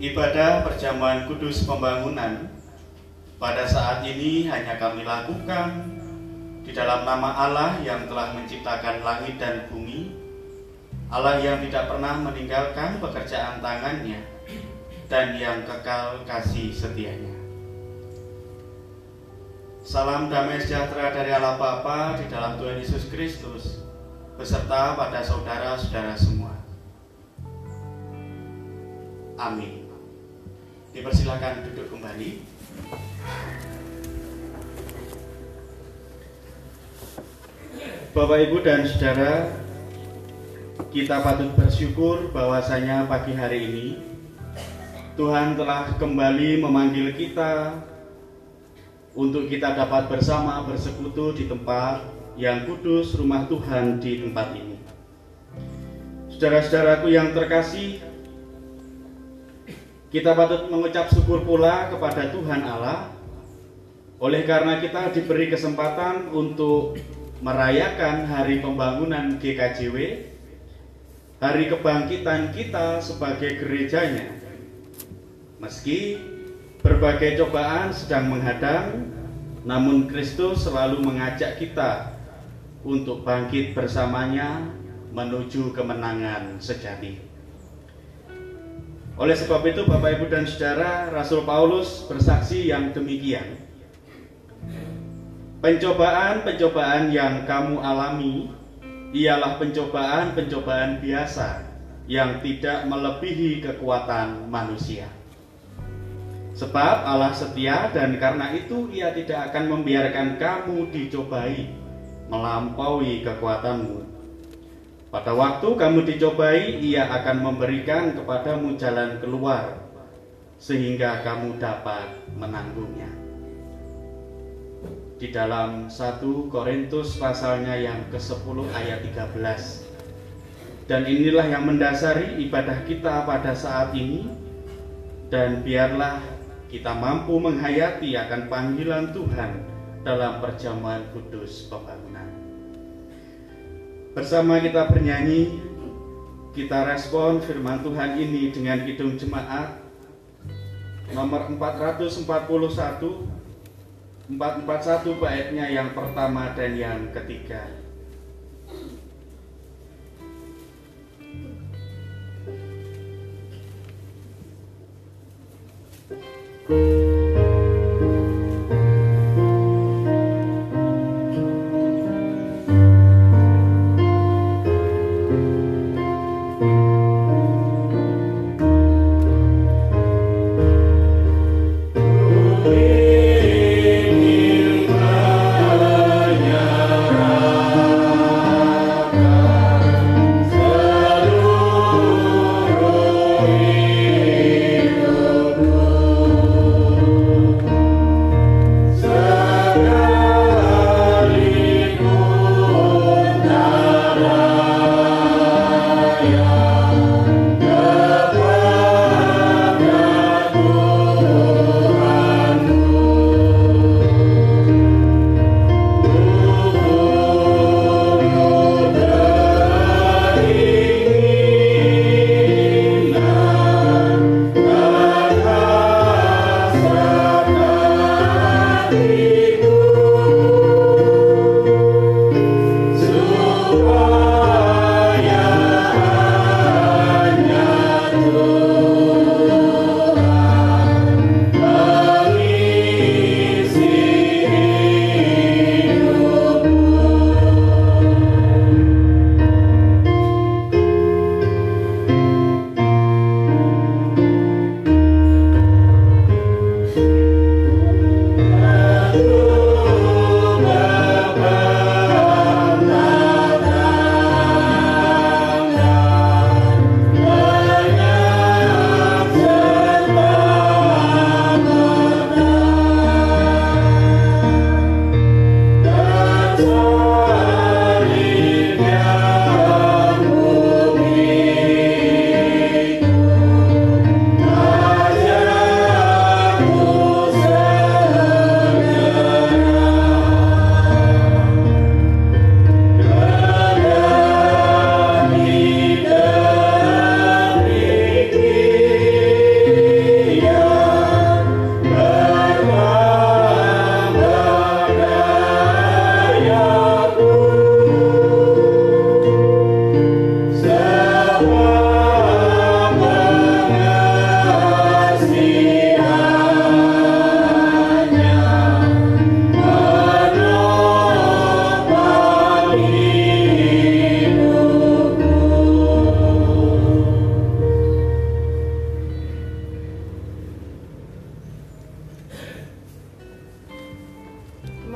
Ibadah perjamuan kudus pembangunan pada saat ini hanya kami lakukan di dalam nama Allah yang telah menciptakan langit dan bumi, Allah yang tidak pernah meninggalkan pekerjaan tangannya dan yang kekal kasih setianya. Salam damai sejahtera dari Allah Bapa di dalam Tuhan Yesus Kristus beserta pada saudara-saudara semua. Amin. Dipersilakan duduk kembali. Bapak Ibu dan Saudara, kita patut bersyukur bahwasanya pagi hari ini Tuhan telah kembali memanggil kita untuk kita dapat bersama bersekutu di tempat yang kudus rumah Tuhan di tempat ini. Saudara-saudaraku yang terkasih, kita patut mengucap syukur pula kepada Tuhan Allah oleh karena kita diberi kesempatan untuk merayakan hari pembangunan GKJW, hari kebangkitan kita sebagai gerejanya. Meski berbagai cobaan sedang menghadang, namun Kristus selalu mengajak kita untuk bangkit bersamanya menuju kemenangan sejati. Oleh sebab itu Bapak Ibu dan Saudara Rasul Paulus bersaksi yang demikian. Pencobaan-pencobaan yang kamu alami ialah pencobaan-pencobaan biasa yang tidak melebihi kekuatan manusia. Sebab Allah setia dan karena itu ia tidak akan membiarkan kamu dicobai melampaui kekuatanmu pada waktu kamu dicobai, ia akan memberikan kepadamu jalan keluar, sehingga kamu dapat menanggungnya. Di dalam 1 Korintus pasalnya yang ke-10 ayat 13. Dan inilah yang mendasari ibadah kita pada saat ini, dan biarlah kita mampu menghayati akan panggilan Tuhan dalam perjamuan kudus pembangunan. Bersama kita bernyanyi, kita respon firman Tuhan ini dengan hidung jemaat nomor 441 441 baiknya yang pertama dan yang ketiga.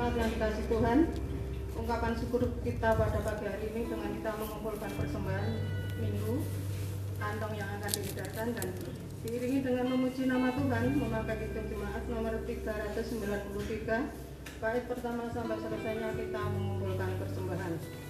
jemaat yang dikasih Tuhan, ungkapan syukur kita pada pagi hari ini dengan kita mengumpulkan persembahan minggu, kantong yang akan dihidarkan dan diiringi dengan memuji nama Tuhan memakai hitung jemaat nomor 393 bait pertama sampai selesainya kita mengumpulkan persembahan.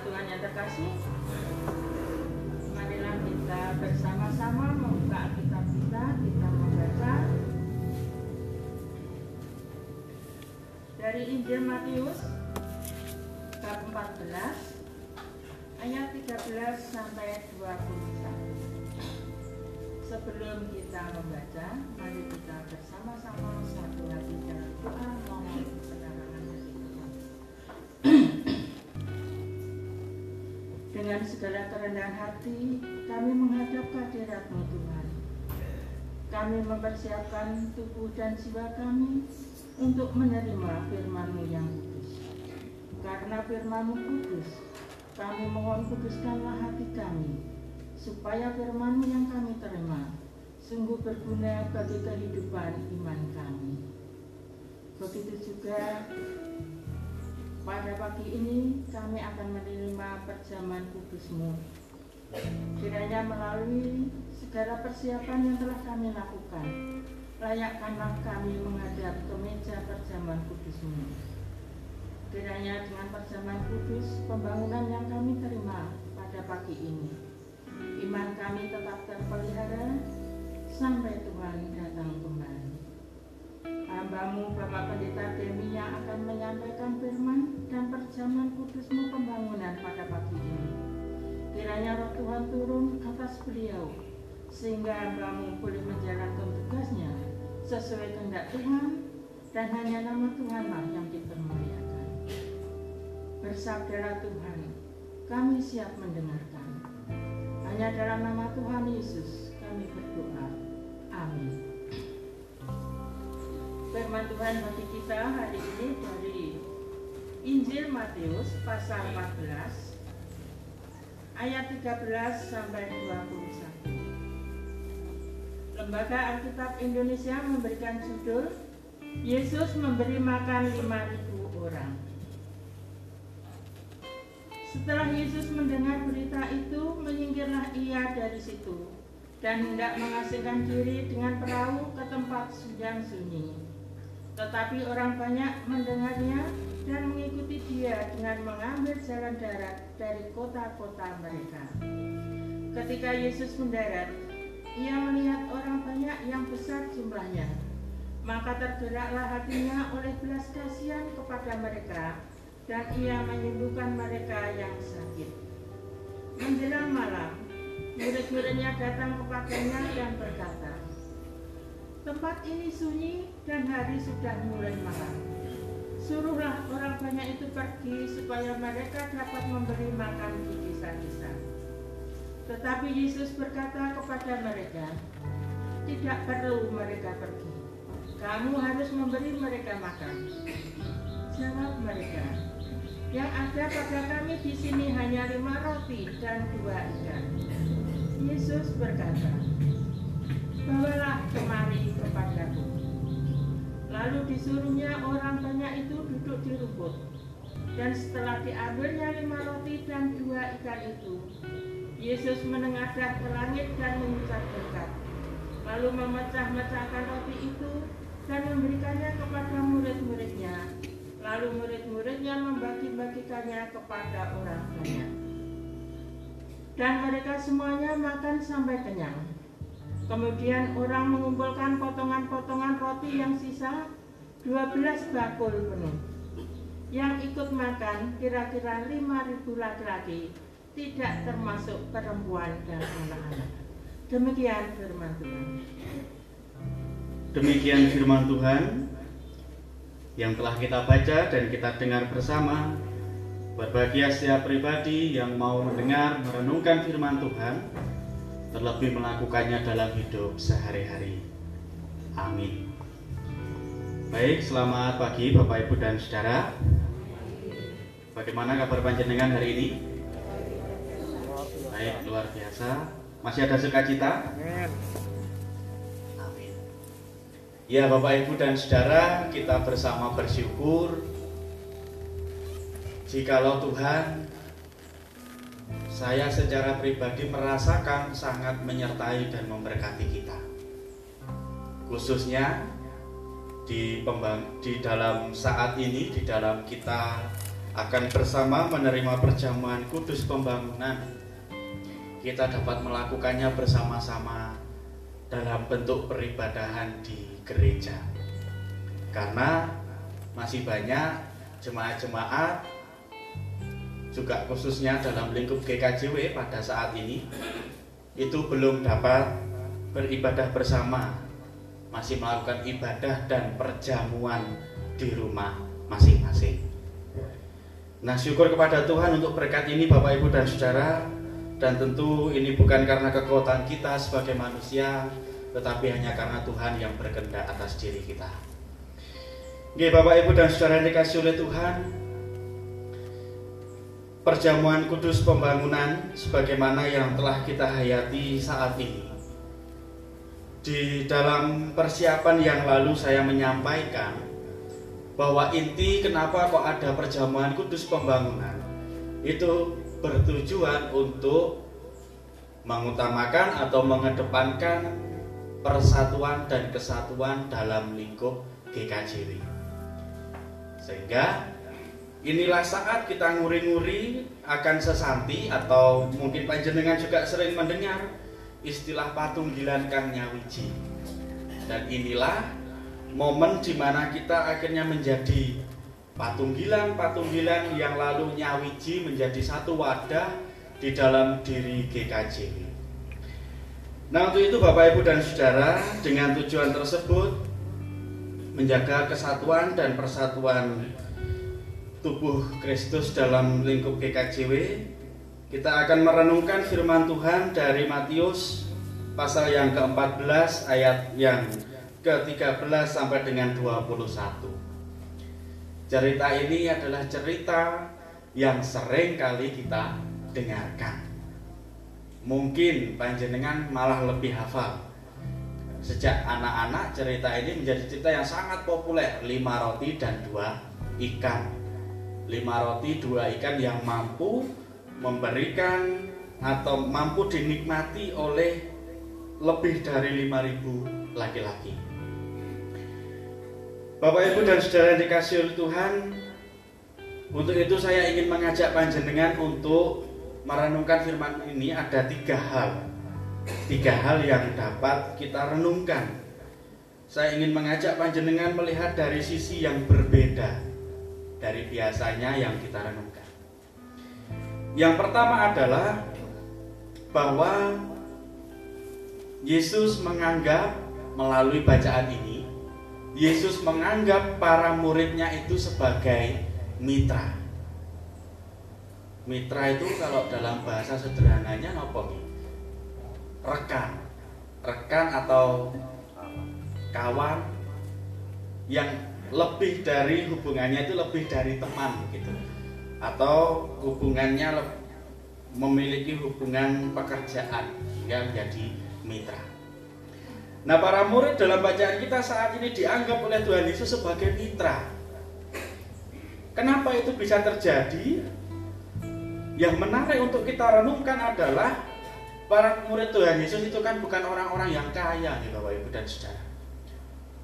Tuhan yang terkasih, marilah kita bersama-sama membuka Alkitab kita, kita membaca dari Injil Matius bab 14 ayat 13 sampai 21. Sebelum kita membaca, mari kita bersama-sama satu hati dalam doa mohon Dengan segala kerendahan hati, kami menghadap kehadirat-Mu Tuhan. Kami mempersiapkan tubuh dan jiwa kami untuk menerima firman-Mu yang kudus. Karena firman-Mu kudus, kami mohon kuduskanlah hati kami, supaya firman-Mu yang kami terima sungguh berguna bagi kehidupan iman kami. Begitu juga pada pagi ini kami akan menerima perjamuan kudusmu. Kiranya melalui segala persiapan yang telah kami lakukan. Layakkanlah kami menghadap ke meja perjamuan kudusmu. Kiranya dengan perjamuan kudus, pembangunan yang kami terima pada pagi ini, iman kami tetap terpelihara sampai Tuhan datang kembali. Hambamu Bapak Pendeta Demi yang akan menyampaikan firman dan perjamuan kudusmu pembangunan pada pagi ini. Kiranya roh Tuhan turun atas beliau, sehingga hambamu boleh menjalankan tugasnya sesuai kehendak Tuhan dan hanya nama Tuhanlah yang dipermuliakan. Bersabdalah Tuhan, kami siap mendengarkan. Hanya dalam nama Tuhan Yesus kami berdoa. Amin. Firman Tuhan bagi kita hari ini dari Injil Matius pasal 14 ayat 13 sampai 21. Lembaga Alkitab Indonesia memberikan judul Yesus memberi makan 5000 orang. Setelah Yesus mendengar berita itu, menyingkirlah ia dari situ dan hendak mengasingkan diri dengan perahu ke tempat yang sunyi. Tetapi orang banyak mendengarnya dan mengikuti dia dengan mengambil jalan darat dari kota-kota mereka. Ketika Yesus mendarat, ia melihat orang banyak yang besar jumlahnya. Maka tergeraklah hatinya oleh belas kasihan kepada mereka dan ia menyembuhkan mereka yang sakit. Menjelang malam, murid-muridnya datang kepadanya dan berkata, Tempat ini sunyi dan hari sudah mulai malam. Suruhlah orang banyak itu pergi supaya mereka dapat memberi makan di desa-desa. Tetapi Yesus berkata kepada mereka, tidak perlu mereka pergi. Kamu harus memberi mereka makan. Jawab mereka, yang ada pada kami di sini hanya lima roti dan dua ikan. Yesus berkata, Bawalah kemari kepadaku. Lalu disuruhnya orang banyak itu duduk di rumput. Dan setelah diambilnya lima roti dan dua ikan itu, Yesus menengadah ke langit dan mengucap berkat. Lalu memecah-mecahkan roti itu dan memberikannya kepada murid-muridnya Lalu murid-muridnya membagi-bagikannya kepada orang banyak. Dan mereka semuanya makan sampai kenyang. Kemudian orang mengumpulkan potongan-potongan roti yang sisa 12 bakul penuh. Yang ikut makan kira-kira 5.000 laki-laki, tidak termasuk perempuan dan anak-anak. Demikian firman Tuhan. Demikian firman Tuhan yang telah kita baca dan kita dengar bersama. Berbahagia setiap pribadi yang mau mendengar, merenungkan firman Tuhan, terlebih melakukannya dalam hidup sehari-hari. Amin. Baik, selamat pagi Bapak Ibu dan Saudara. Bagaimana kabar panjenengan hari ini? Baik, luar biasa. Masih ada sukacita? Amin. Ya Bapak Ibu dan Saudara, kita bersama bersyukur Jikalau Tuhan saya secara pribadi merasakan sangat menyertai dan memberkati kita. Khususnya di pembang di dalam saat ini di dalam kita akan bersama menerima perjamuan kudus pembangunan. Kita dapat melakukannya bersama-sama dalam bentuk peribadahan di gereja. Karena masih banyak jemaat-jemaat juga khususnya dalam lingkup GKJW pada saat ini itu belum dapat beribadah bersama masih melakukan ibadah dan perjamuan di rumah masing-masing. Nah, syukur kepada Tuhan untuk berkat ini Bapak Ibu dan Saudara dan tentu ini bukan karena kekuatan kita sebagai manusia tetapi hanya karena Tuhan yang berkehendak atas diri kita. Oke, Bapak Ibu dan Saudara yang dikasih oleh Tuhan, perjamuan kudus pembangunan sebagaimana yang telah kita hayati saat ini. Di dalam persiapan yang lalu saya menyampaikan bahwa inti kenapa kok ada perjamuan kudus pembangunan itu bertujuan untuk mengutamakan atau mengedepankan persatuan dan kesatuan dalam lingkup GKJW. Sehingga inilah saat kita nguri-nguri akan sesanti atau mungkin panjenengan juga sering mendengar istilah patung gilan Kang Nyawiji. Dan inilah momen di mana kita akhirnya menjadi patung gilan, patung gilan yang lalu Nyawiji menjadi satu wadah di dalam diri GKJ. Nah untuk itu Bapak Ibu dan Saudara dengan tujuan tersebut menjaga kesatuan dan persatuan tubuh Kristus dalam lingkup GKJW kita akan merenungkan firman Tuhan dari Matius pasal yang ke-14 ayat yang ke-13 sampai dengan 21 Cerita ini adalah cerita yang sering kali kita dengarkan mungkin panjenengan malah lebih hafal. Sejak anak-anak cerita ini menjadi cerita yang sangat populer, lima roti dan dua ikan. Lima roti, dua ikan yang mampu memberikan atau mampu dinikmati oleh lebih dari lima ribu laki-laki. Bapak Ibu dan Saudara yang dikasih oleh Tuhan, untuk itu saya ingin mengajak panjenengan untuk merenungkan firman ini. Ada tiga hal tiga hal yang dapat kita renungkan. Saya ingin mengajak panjenengan melihat dari sisi yang berbeda dari biasanya yang kita renungkan. Yang pertama adalah bahwa Yesus menganggap melalui bacaan ini Yesus menganggap para muridnya itu sebagai mitra. Mitra itu kalau dalam bahasa sederhananya nopo? Rekan, rekan atau kawan yang lebih dari hubungannya itu lebih dari teman gitu, atau hubungannya memiliki hubungan pekerjaan yang menjadi mitra. Nah para murid dalam bacaan kita saat ini dianggap oleh Tuhan Yesus sebagai mitra. Kenapa itu bisa terjadi? Yang menarik untuk kita renungkan adalah para murid Tuhan Yesus itu kan bukan orang-orang yang kaya nih Bapak Ibu dan Saudara.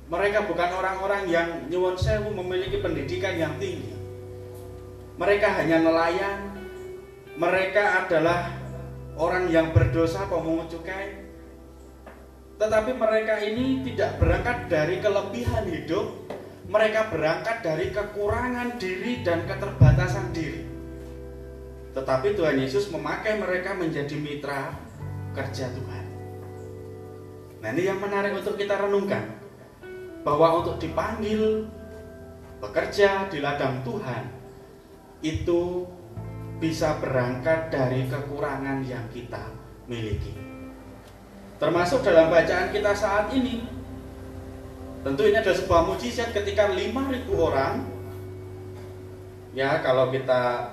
Mereka bukan orang-orang yang nyuwun sewu memiliki pendidikan yang tinggi. Mereka hanya nelayan. Mereka adalah orang yang berdosa pemungut cukai. Tetapi mereka ini tidak berangkat dari kelebihan hidup, mereka berangkat dari kekurangan diri dan keterbatasan diri. Tetapi Tuhan Yesus memakai mereka menjadi mitra kerja Tuhan. Nah ini yang menarik untuk kita renungkan. Bahwa untuk dipanggil bekerja di ladang Tuhan itu bisa berangkat dari kekurangan yang kita miliki. Termasuk dalam bacaan kita saat ini. Tentu ini ada sebuah mujizat ketika 5000 orang ya kalau kita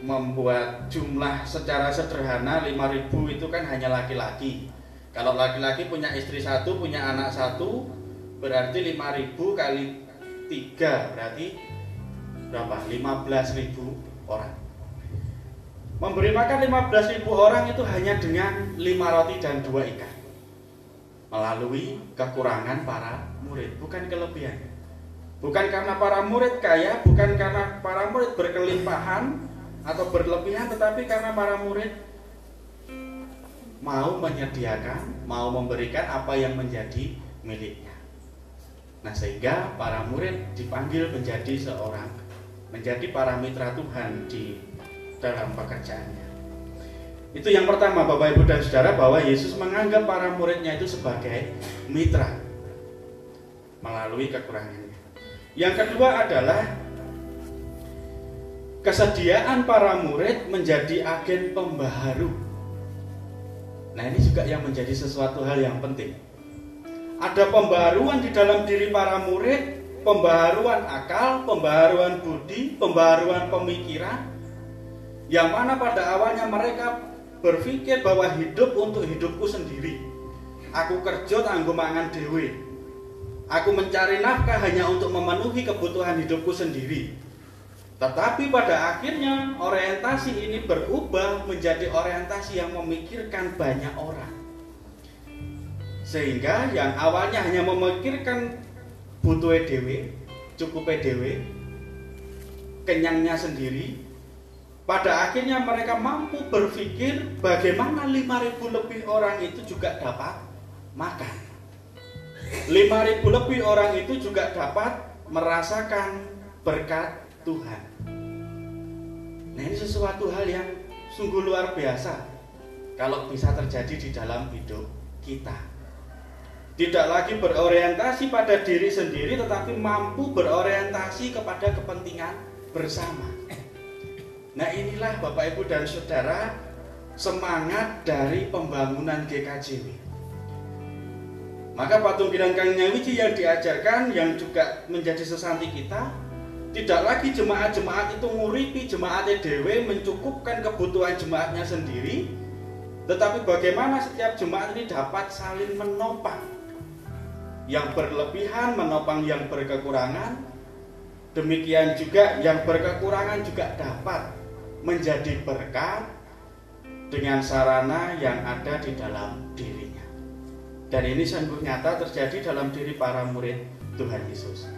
membuat jumlah secara sederhana 5000 itu kan hanya laki-laki kalau laki-laki punya istri satu punya anak satu berarti 5000 kali 3 berarti berapa? 15.000 orang. Memberi makan 15.000 orang itu hanya dengan 5 roti dan 2 ikan. Melalui kekurangan para murid bukan kelebihan. Bukan karena para murid kaya bukan karena para murid berkelimpahan atau berlebihan tetapi karena para murid mau menyediakan, mau memberikan apa yang menjadi miliknya. Nah, sehingga para murid dipanggil menjadi seorang menjadi para mitra Tuhan di dalam pekerjaannya. Itu yang pertama Bapak Ibu dan Saudara bahwa Yesus menganggap para muridnya itu sebagai mitra melalui kekurangannya. Yang kedua adalah kesediaan para murid menjadi agen pembaharu. Nah, ini juga yang menjadi sesuatu hal yang penting. Ada pembaharuan di dalam diri para murid, pembaharuan akal, pembaharuan budi, pembaharuan pemikiran, yang mana pada awalnya mereka berpikir bahwa hidup untuk hidupku sendiri. Aku kerja tangguh mangan dewe. Aku mencari nafkah hanya untuk memenuhi kebutuhan hidupku sendiri Tetapi pada akhirnya orientasi ini berubah menjadi orientasi yang memikirkan banyak orang. Sehingga yang awalnya hanya memikirkan butuh EDW, cukup EDW, kenyangnya sendiri, pada akhirnya mereka mampu berpikir bagaimana 5000 lebih orang itu juga dapat makan. 5000 lebih orang itu juga dapat merasakan berkat Tuhan. Nah, ini sesuatu hal yang sungguh luar biasa kalau bisa terjadi di dalam hidup kita. Tidak lagi berorientasi pada diri sendiri tetapi mampu berorientasi kepada kepentingan bersama. Nah inilah Bapak Ibu dan Saudara semangat dari pembangunan GKJW. Maka patung bidang Kang Nyawiji yang diajarkan yang juga menjadi sesanti kita tidak lagi jemaat-jemaat itu nguripi jemaat EDW mencukupkan kebutuhan jemaatnya sendiri tetapi bagaimana setiap jemaat ini dapat saling menopang yang berlebihan menopang yang berkekurangan demikian juga yang berkekurangan juga dapat menjadi berkat dengan sarana yang ada di dalam dirinya. Dan ini sungguh nyata terjadi dalam diri para murid Tuhan Yesus.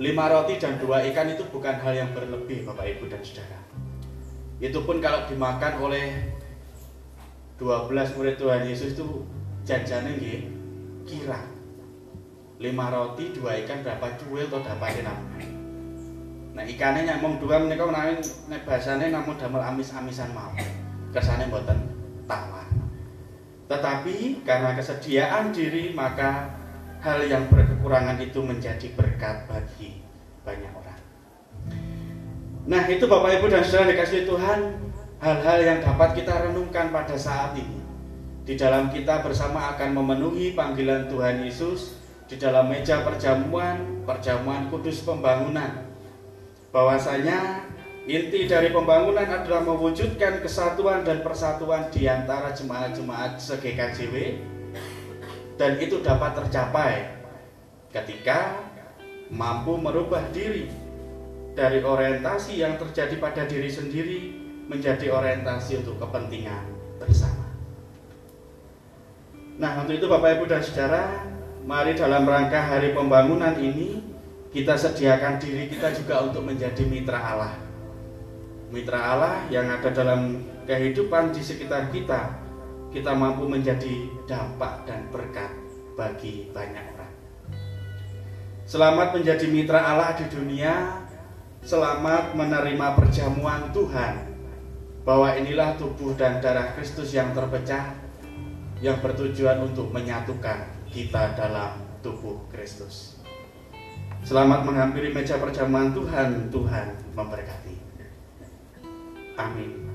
Lima roti dan dua ikan itu bukan hal yang berlebih Bapak Ibu dan Saudara. Itu pun kalau dimakan oleh 12 murid Tuhan Yesus itu jajannya nggih kira. Lima roti, dua ikan berapa cuil atau dapat namanya. Nah ikannya nyamong dua menika menawi nek bahasane namun damel amis-amisan mau. Kersane mboten tawar. Tetapi karena kesediaan diri maka hal yang berkekurangan itu menjadi berkat bagi banyak orang. Nah itu Bapak Ibu dan Saudara dikasih Tuhan hal-hal yang dapat kita renungkan pada saat ini. Di dalam kita bersama akan memenuhi panggilan Tuhan Yesus di dalam meja perjamuan, perjamuan kudus pembangunan bahwasanya inti dari pembangunan adalah mewujudkan kesatuan dan persatuan di antara jemaat-jemaat se-GKJW dan itu dapat tercapai ketika mampu merubah diri dari orientasi yang terjadi pada diri sendiri menjadi orientasi untuk kepentingan bersama. Nah, untuk itu Bapak Ibu dan Saudara, mari dalam rangka hari pembangunan ini kita sediakan diri kita juga untuk menjadi mitra Allah. Mitra Allah yang ada dalam kehidupan di sekitar kita, kita mampu menjadi dampak dan berkat bagi banyak orang. Selamat menjadi mitra Allah di dunia, selamat menerima perjamuan Tuhan, bahwa inilah tubuh dan darah Kristus yang terpecah, yang bertujuan untuk menyatukan kita dalam tubuh Kristus. Selamat menghampiri meja perjamuan Tuhan, Tuhan memberkati. Amin.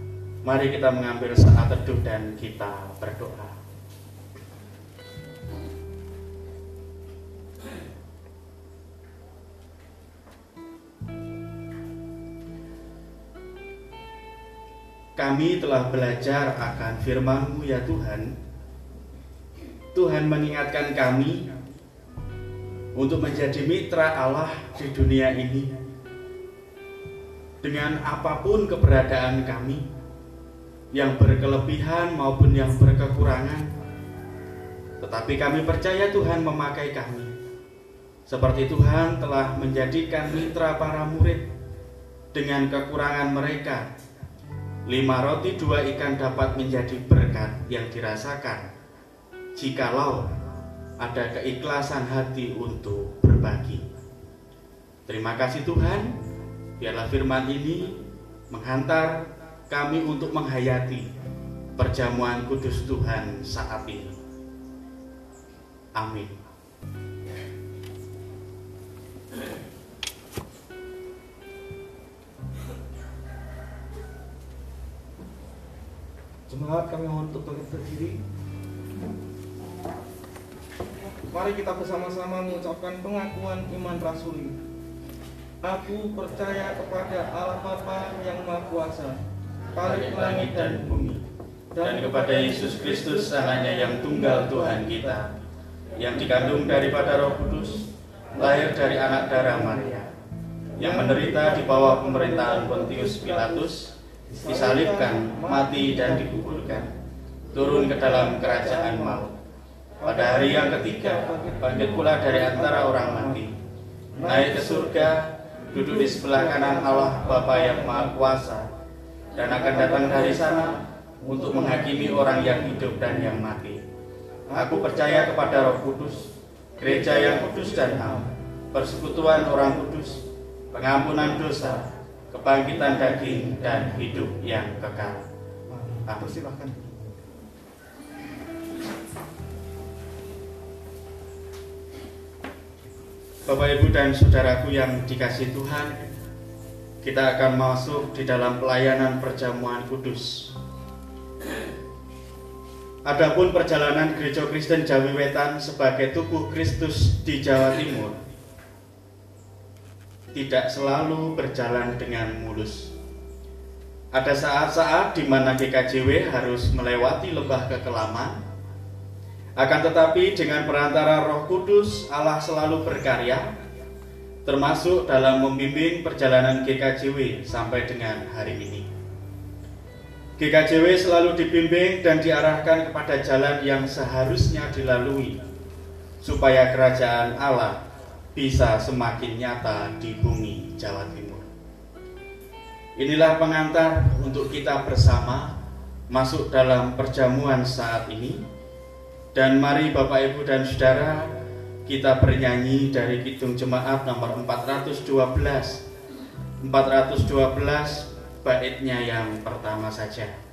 Mari kita mengambil saat teduh dan kita berdoa. Kami telah belajar akan firman-Mu ya Tuhan. Tuhan mengingatkan kami untuk menjadi mitra Allah di dunia ini. Dengan apa pun keberadaan kami yang berkelebihan maupun yang berkekurangan tetapi kami percaya Tuhan memakai kami. Seperti Tuhan telah menjadikan mitra para murid dengan kekurangan mereka lima roti dua ikan dapat menjadi berkat yang dirasakan jikalau ada keikhlasan hati untuk berbagi. Terima kasih Tuhan, biarlah firman ini menghantar kami untuk menghayati perjamuan kudus Tuhan saat ini. Amin. Jemaat kami mohon untuk berdiri. Mari kita bersama-sama mengucapkan pengakuan iman rasuli. Aku percaya kepada Allah Bapa yang Maha Kuasa, Paling langit dan bumi, dan kepada Yesus Kristus anaknya yang tunggal Tuhan kita, yang dikandung daripada Roh Kudus, lahir dari anak darah Maria, yang menderita di bawah pemerintahan Pontius Pilatus, disalibkan, mati dan dikuburkan, turun ke dalam kerajaan maut. Pada hari yang ketiga, bangkit pula dari antara orang mati, naik ke surga, duduk di sebelah kanan Allah Bapa yang Maha Kuasa, dan akan datang dari sana untuk menghakimi orang yang hidup dan yang mati. Aku percaya kepada Roh Kudus, gereja yang kudus dan am, persekutuan orang kudus, pengampunan dosa, kebangkitan daging dan hidup yang kekal. Aku silahkan. Bapak Ibu dan saudaraku yang dikasih Tuhan, kita akan masuk di dalam pelayanan perjamuan kudus. Adapun perjalanan Gereja Kristen Jawi Wetan sebagai tubuh Kristus di Jawa Timur tidak selalu berjalan dengan mulus. Ada saat-saat di mana GKJW harus melewati lembah kekelaman, akan tetapi dengan perantara Roh Kudus Allah selalu berkarya, termasuk dalam membimbing perjalanan GKJW sampai dengan hari ini. GKJW selalu dibimbing dan diarahkan kepada jalan yang seharusnya dilalui supaya kerajaan Allah bisa semakin nyata di bumi Jawa Timur. Inilah pengantar untuk kita bersama masuk dalam perjamuan saat ini. Dan mari Bapak Ibu dan Saudara kita bernyanyi dari Kidung Jemaat nomor 412. 412 baitnya yang pertama saja.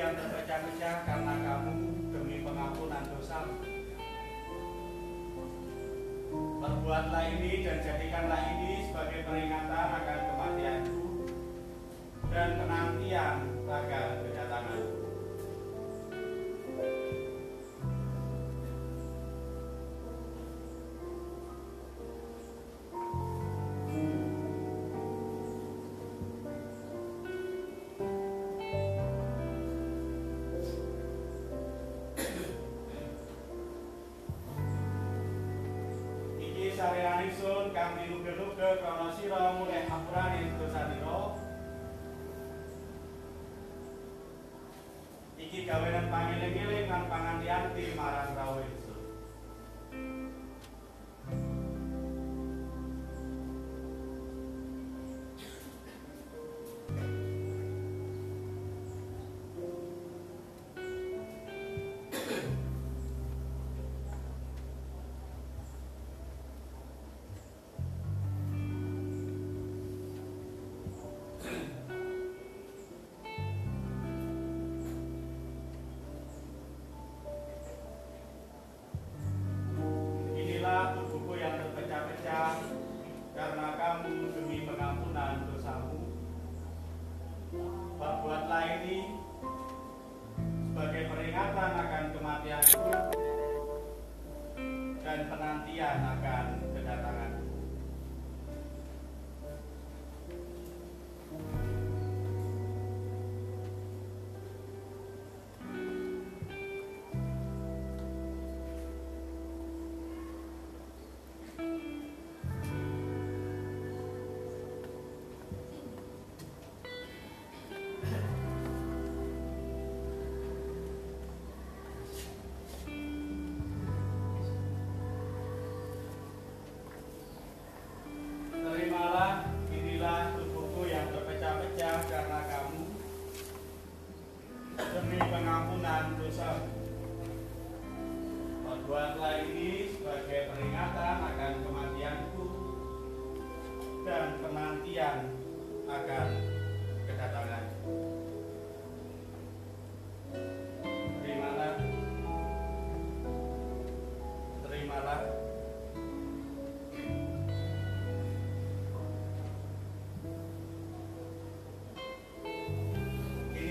yang terpecah-pecah karena kamu demi pengampunan dosa. Perbuatlah ini dan jadikanlah ini sebagai peringatan akan kematianku dan sabe Anderson, cambia.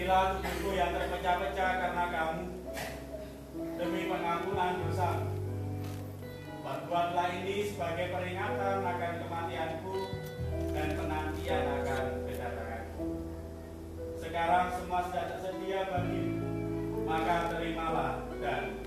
lalu tubuhku yang terpecah-pecah karena kamu demi pengampunan dosa. Perbuatlah ini sebagai peringatan akan kematianku dan penantian akan kedatanganku. Sekarang semua sudah tersedia bagimu, maka terimalah dan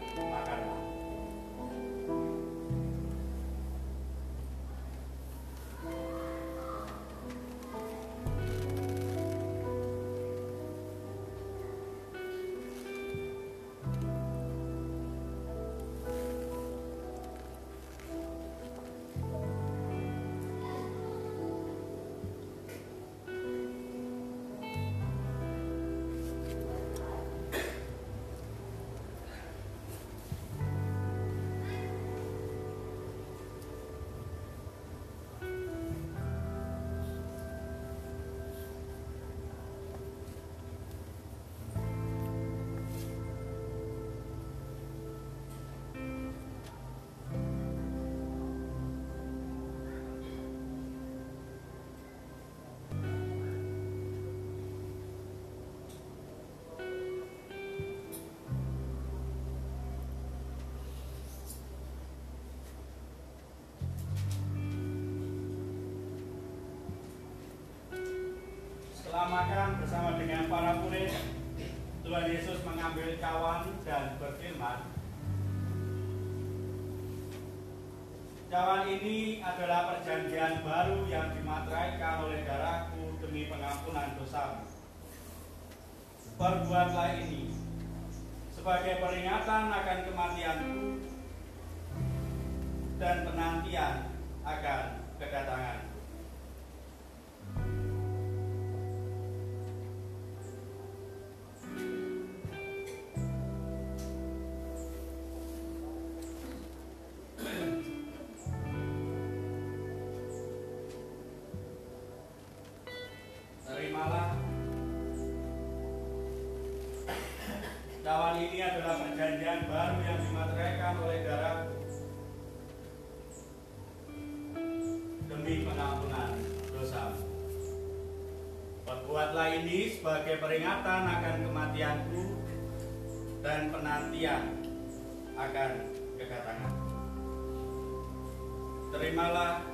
makan bersama dengan para murid, Tuhan Yesus mengambil cawan dan berfirman, Cawan ini adalah perjanjian baru yang dimateraikan oleh darahku demi pengampunan dosamu. Perbuatlah ini sebagai peringatan akan kematianku dan penantian sebagai peringatan akan kematianku dan penantian akan kedatangan. Terimalah terimalah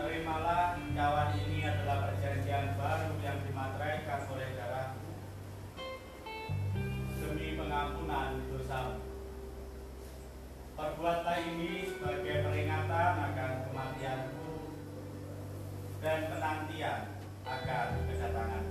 Terimalah cawan ini adalah perjanjian baru yang dimateraikan oleh darahku demi pengampunan dosa. Perbuatlah ini sebagai peringatan akan kematianku dan penantian akan kedatanganku.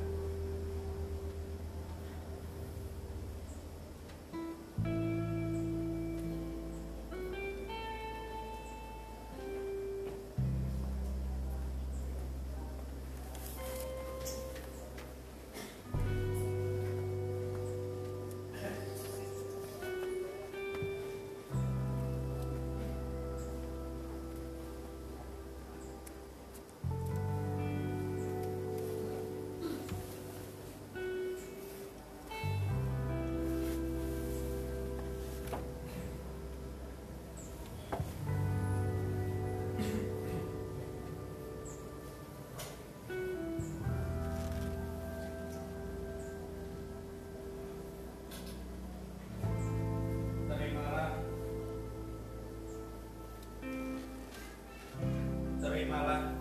terimalah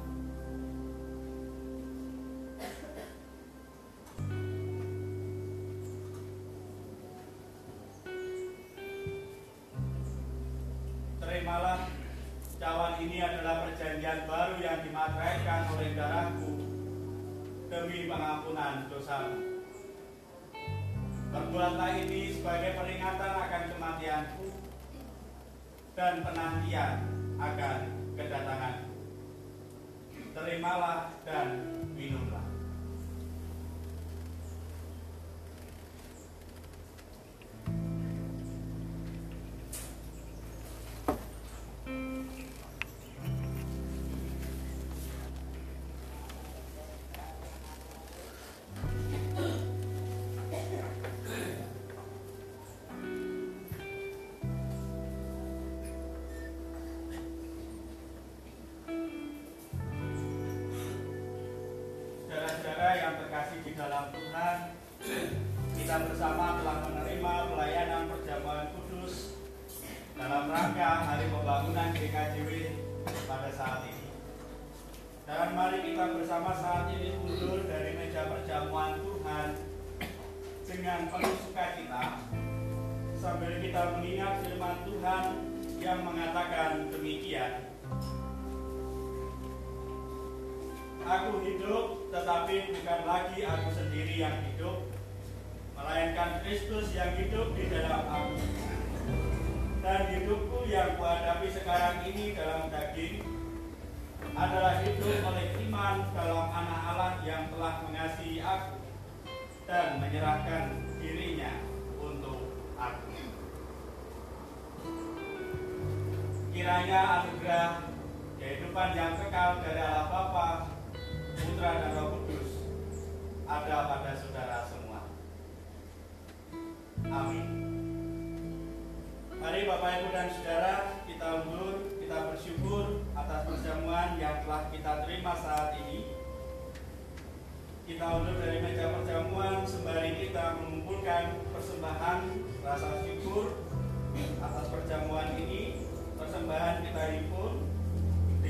terimalah cawan ini adalah perjanjian baru yang dimatraikan oleh darahku demi pengampunan dosa. Perbuatlah ini sebagai peringatan akan kematianku dan penantian akan terimalah dan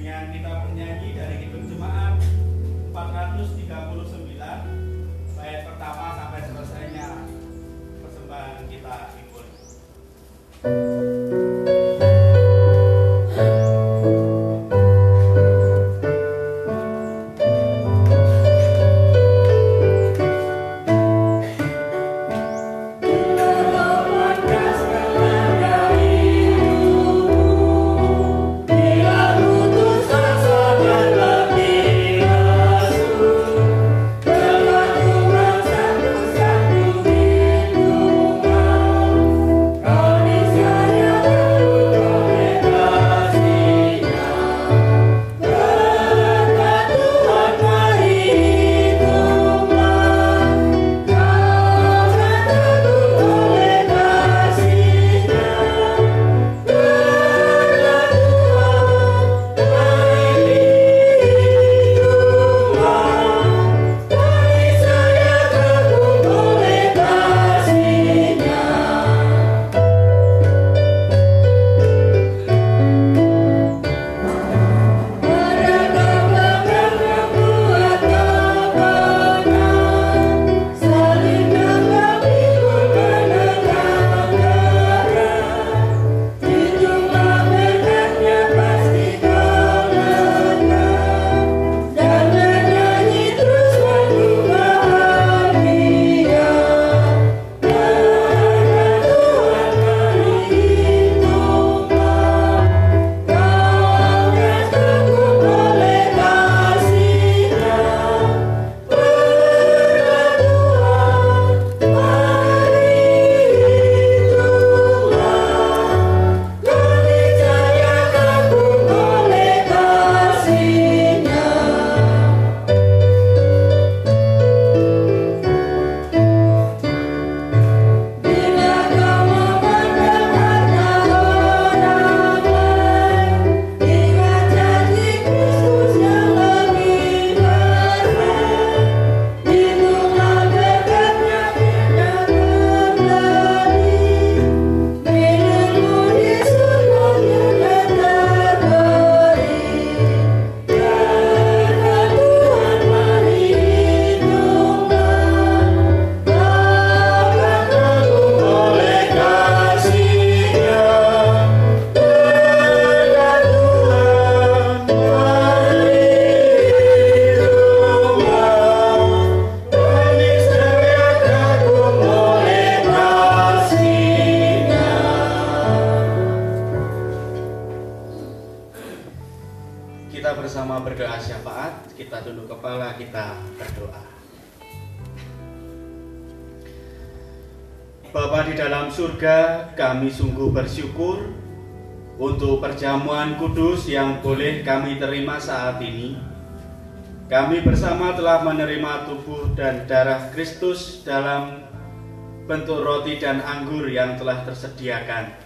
yang kita bernyanyi dari Kitab Jemaat 439 bait pertama sampai selesainya persembahan kita ikut. Perjamuan kudus yang boleh kami terima saat ini. Kami bersama telah menerima tubuh dan darah Kristus dalam bentuk roti dan anggur yang telah tersediakan.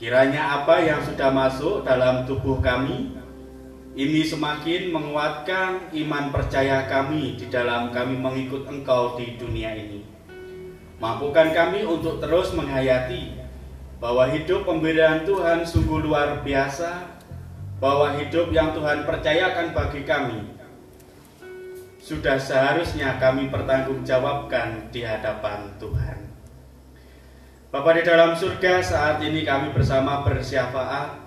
Kiranya apa yang sudah masuk dalam tubuh kami ini semakin menguatkan iman percaya kami di dalam kami mengikut Engkau di dunia ini. Mampukan kami untuk terus menghayati bahwa hidup pemberian Tuhan sungguh luar biasa, bahwa hidup yang Tuhan percayakan bagi kami sudah seharusnya kami pertanggungjawabkan di hadapan Tuhan. Bapak di dalam surga, saat ini kami bersama bersyafaat.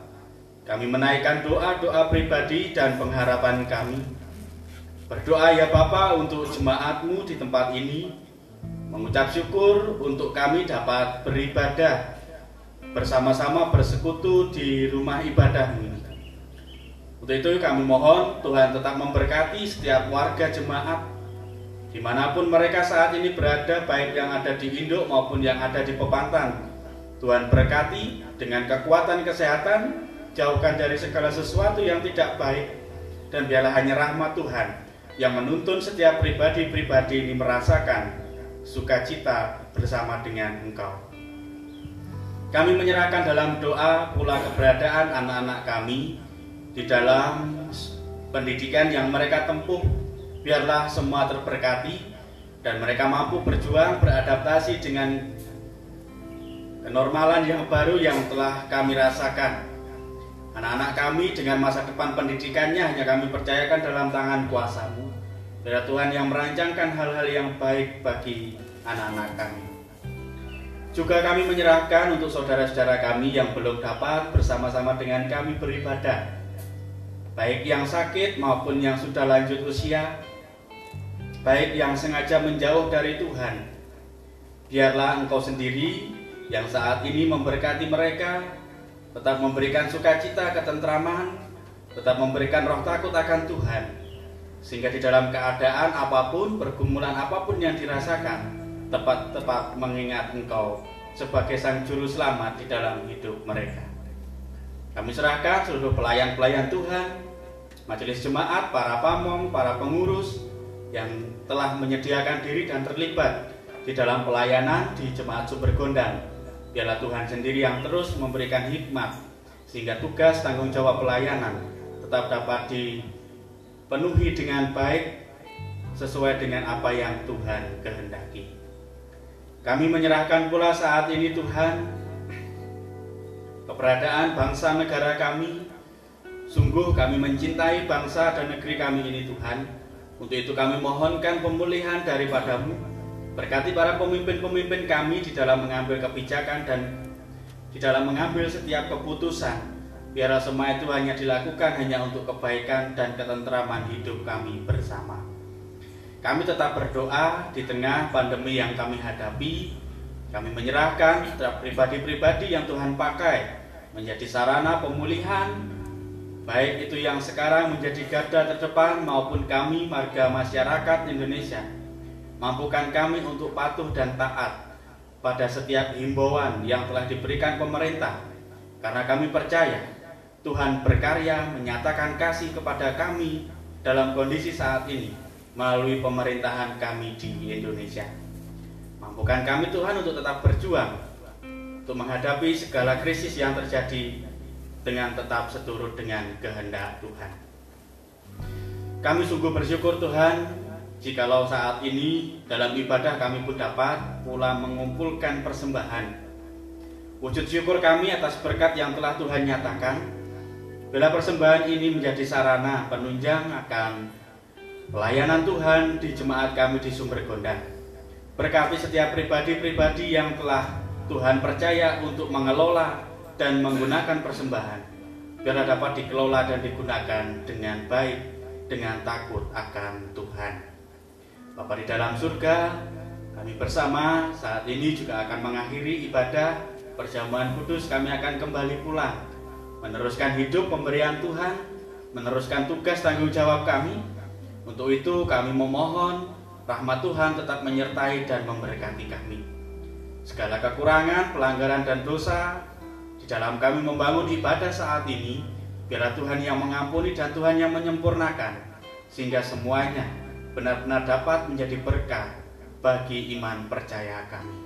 Kami menaikkan doa-doa pribadi dan pengharapan kami. Berdoa ya Bapak untuk jemaatmu di tempat ini. Mengucap syukur untuk kami dapat beribadah bersama-sama bersekutu di rumah ibadahmu ini. Untuk itu kami mohon Tuhan tetap memberkati setiap warga jemaat di mana pun mereka saat ini berada baik yang ada di Indo maupun yang ada di Pepantan Tuhan berkati dengan kekuatan kesehatan jauhkan dari segala sesuatu yang tidak baik dan biarlah hanya rahmat Tuhan yang menuntun setiap pribadi-pribadi ini merasakan sukacita bersama dengan Engkau. Kami menyerahkan dalam doa pula keberadaan anak-anak kami di dalam pendidikan yang mereka tempuh biarlah semua terberkati dan mereka mampu berjuang beradaptasi dengan kenormalan yang baru yang telah kami rasakan. Anak-anak kami dengan masa depan pendidikannya hanya kami percayakan dalam tangan kuasamu. Biar Tuhan yang merancangkan hal-hal yang baik bagi anak-anak kami. Juga kami menyerahkan untuk saudara-saudara kami yang belum dapat bersama-sama dengan kami beribadah. Baik yang sakit maupun yang sudah lanjut usia, baik yang sengaja menjauh dari Tuhan. Biarlah Engkau sendiri yang saat ini memberkati mereka, tetap memberikan sukacita, ketentraman, tetap memberikan roh takut akan Tuhan, sehingga di dalam keadaan apa pun, pergumulan apa pun yang dirasakan, tepat-tepat mengingat Engkau sebagai Sang Juru Selamat di dalam hidup mereka. Kami serahkan seluruh pelayan-pelayan Tuhan, majelis jemaat, para pamong, para pengurus, yang telah menyediakan diri dan terlibat di dalam pelayanan di Jemaat Sumber Gondang. Biarlah Tuhan sendiri yang terus memberikan hikmat sehingga tugas tanggung jawab pelayanan tetap dapat dipenuhi dengan baik sesuai dengan apa yang Tuhan kehendaki. Kami menyerahkan pula saat ini Tuhan keberadaan bangsa negara kami. Sungguh kami mencintai bangsa dan negeri kami ini Tuhan untuk itu kami mohonkan pemulihan daripadamu. Berkati para pemimpin-pemimpin kami di dalam mengambil kebijakan dan di dalam mengambil setiap keputusan. Biarlah semua itu hanya dilakukan hanya untuk kebaikan dan ketentraman hidup kami bersama. Kami tetap berdoa di tengah pandemi yang kami hadapi. Kami menyerahkan setiap pribadi-pribadi yang Tuhan pakai menjadi sarana pemulihan, baik itu yang sekarang menjadi garda terdepan maupun kami warga masyarakat Indonesia. Mampukan kami untuk patuh dan taat pada setiap himbauan yang telah diberikan pemerintah, karena kami percaya Tuhan berkarya menyatakan kasih kepada kami dalam kondisi saat ini melalui pemerintahan kami di Indonesia. Mampukan kami Tuhan untuk tetap berjuang untuk menghadapi segala krisis yang terjadi dengan tetap seturut dengan kehendak Tuhan. Kami sungguh bersyukur Tuhan jikalau saat ini dalam ibadah kami pun dapat pula mengumpulkan persembahan. Wujud syukur kami atas berkat yang telah Tuhan nyatakan. Bila persembahan ini menjadi sarana penunjang akan pelayanan Tuhan di jemaat kami di Sumber Gondang. Berkati setiap pribadi-pribadi yang telah Tuhan percaya untuk mengelola dan menggunakan persembahan biar dapat dikelola dan digunakan dengan baik dengan takut akan Tuhan. Bapak di dalam surga, kami bersama saat ini juga akan mengakhiri ibadah perjamuan kudus kami akan kembali pulang meneruskan hidup pemberian Tuhan meneruskan tugas tanggung jawab kami. Untuk itu kami memohon rahmat Tuhan tetap menyertai dan memberkati kami. Segala kekurangan, pelanggaran dan dosa di dalam kami membangun ibadah saat ini, biarlah Tuhan yang mengampuni dan Tuhan yang menyempurnakan sehingga semuanya benar-benar dapat menjadi berkah bagi iman percaya kami.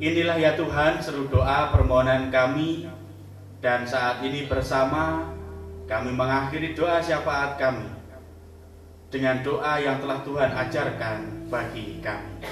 Inilah ya Tuhan seru doa permohonan kami dan saat ini bersama kami mengakhiri doa syafaat kami dengan doa yang telah Tuhan ajarkan bagi kami.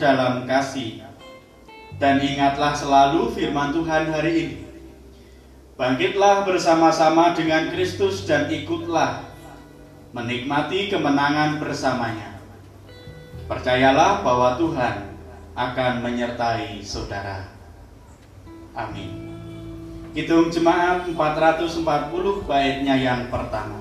Dalam kasih. Dan ingatlah selalu firman Tuhan hari ini. Bangkitlah bersama-sama dengan Kristus dan ikutlah menikmati kemenangan bersamanya. Percayalah bahwa Tuhan akan menyertai saudara. Amin. Hitung jemaat 440 baitnya yang pertama.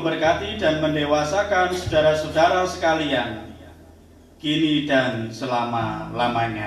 Memberkati, dan mendewasakan saudara-saudara sekalian, kini dan selama-lamanya.